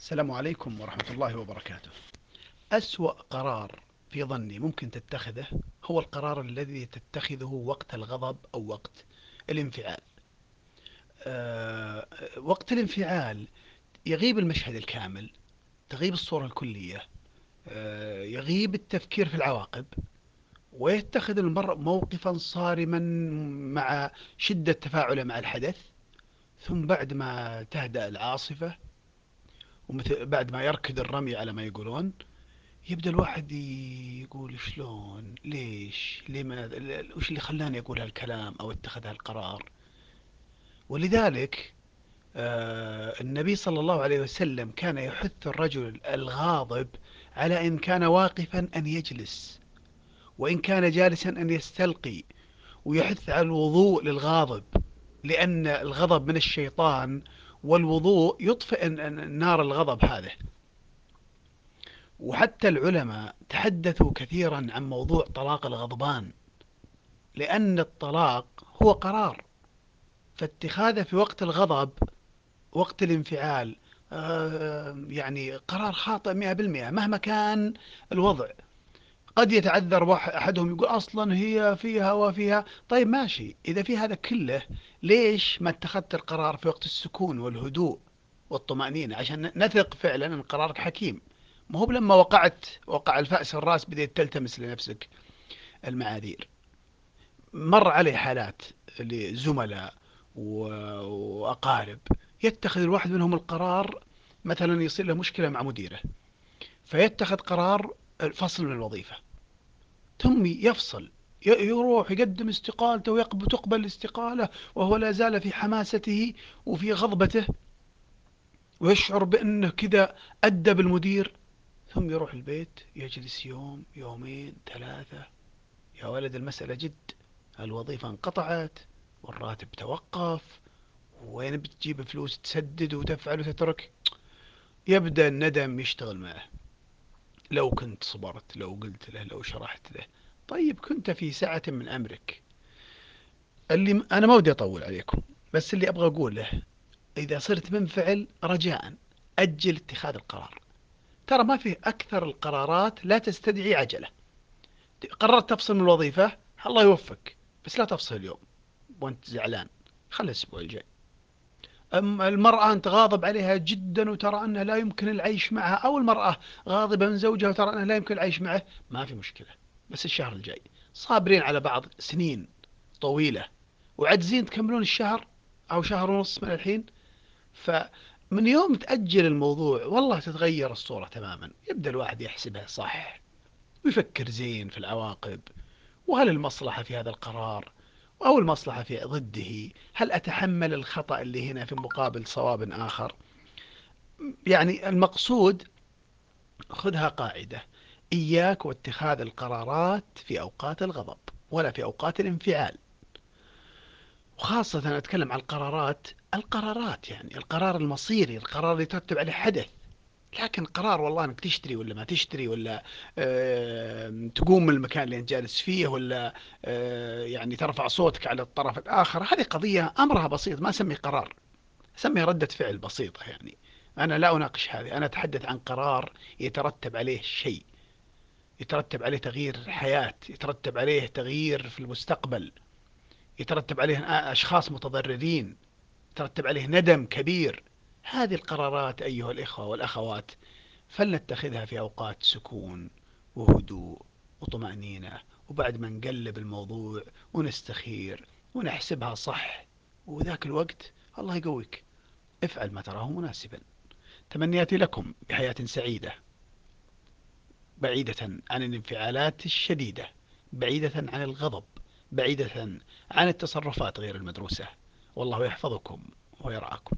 السلام عليكم ورحمة الله وبركاته. أسوأ قرار في ظني ممكن تتخذه هو القرار الذي تتخذه وقت الغضب أو وقت الانفعال. أه وقت الانفعال يغيب المشهد الكامل، تغيب الصورة الكلية، أه يغيب التفكير في العواقب، ويتخذ المرء موقفا صارما مع شدة تفاعله مع الحدث، ثم بعد ما تهدأ العاصفة ومثل بعد ما يركض الرمي على ما يقولون يبدأ الواحد يقول شلون؟ ليش؟ لماذا وش اللي خلاني أقول هالكلام أو اتخذ هالقرار؟ ولذلك آه النبي صلى الله عليه وسلم كان يحث الرجل الغاضب على إن كان واقفا أن يجلس وإن كان جالسا أن يستلقي ويحث على الوضوء للغاضب لأن الغضب من الشيطان والوضوء يطفئ نار الغضب هذا وحتى العلماء تحدثوا كثيرا عن موضوع طلاق الغضبان لأن الطلاق هو قرار. فاتخاذه في وقت الغضب وقت الانفعال آه، يعني قرار خاطئ مئة بالمئة مهما كان الوضع. قد يتعذر أحدهم يقول أصلا هي فيها وفيها. طيب ماشي إذا في هذا كله ليش ما اتخذت القرار في وقت السكون والهدوء والطمأنينة؟ عشان نثق فعلا أن قرارك حكيم. ما هو لما وقعت وقع الفأس الراس بديت تلتمس لنفسك المعاذير. مر علي حالات لزملاء وأقارب. يتخذ الواحد منهم القرار مثلا يصير له مشكلة مع مديره. فيتخذ قرار الفصل من الوظيفة. ثم يفصل يروح يقدم استقالته وتقبل الاستقالة وهو لا زال في حماسته وفي غضبته ويشعر بأنه كذا أدب المدير ثم يروح البيت يجلس يوم يومين ثلاثة. يا ولد المسألة جد. الوظيفة انقطعت والراتب توقف. وين بتجيب فلوس تسدد وتفعل وتترك؟ يبدأ الندم يشتغل معه. لو كنت صبرت لو قلت له لو شرحت له. طيب كنت في سعة من أمرك. اللي أنا ما ودي أطول عليكم بس اللي أبغى أقوله إذا صرت منفعل رجاء أجل اتخاذ القرار. ترى ما في أكثر القرارات لا تستدعي عجلة. قررت تفصل من الوظيفة الله يوفقك بس لا تفصل اليوم وأنت زعلان. خلي الأسبوع الجاي. المرأة أنت غاضب عليها جدا وترى أنه لا يمكن العيش معها أو المرأة غاضبة من زوجها وترى أنه لا يمكن العيش معه ما في مشكلة. بس الشهر الجاي صابرين على بعض سنين طويلة وعجزين تكملون الشهر أو شهر ونص من الحين. فمن يوم تأجل الموضوع والله تتغير الصورة تماما يبدأ الواحد يحسبها صح ويفكر زين في العواقب وهل المصلحة في هذا القرار أو المصلحة في ضده. هل أتحمل الخطأ اللي هنا في مقابل صواب آخر؟ يعني المقصود خذها قاعدة. إياك واتخاذ القرارات في أوقات الغضب ولا في أوقات الانفعال. وخاصة أتكلم عن القرارات القرارات يعني القرار المصيري القرار اللي يترتب عليه حدث. لكن قرار والله إنك تشتري ولا ما تشتري ولا تقوم من المكان اللي أنت جالس فيه ولا آه يعني ترفع صوتك على الطرف الآخر هذه قضية أمرها بسيط ما أسمي قرار اسميها ردة فعل بسيطة يعني. أنا لا أناقش هذه أنا أتحدث عن قرار يترتب عليه شيء يترتب عليه تغيير الحياة يترتب عليه تغيير في المستقبل يترتب عليه أشخاص متضررين يترتب عليه ندم كبير. هذه القرارات أيها الإخوة والأخوات فلنتخذها في أوقات سكون وهدوء وطمأنينة وبعد ما نقلب الموضوع ونستخير ونحسبها صح وذاك الوقت الله يقويك. افعل ما تراه مناسبا. تمنياتي لكم بحياة سعيدة. بعيدة عن الانفعالات الشديدة. بعيدة عن الغضب. بعيدة عن التصرفات غير المدروسة. والله يحفظكم ويرعاكم.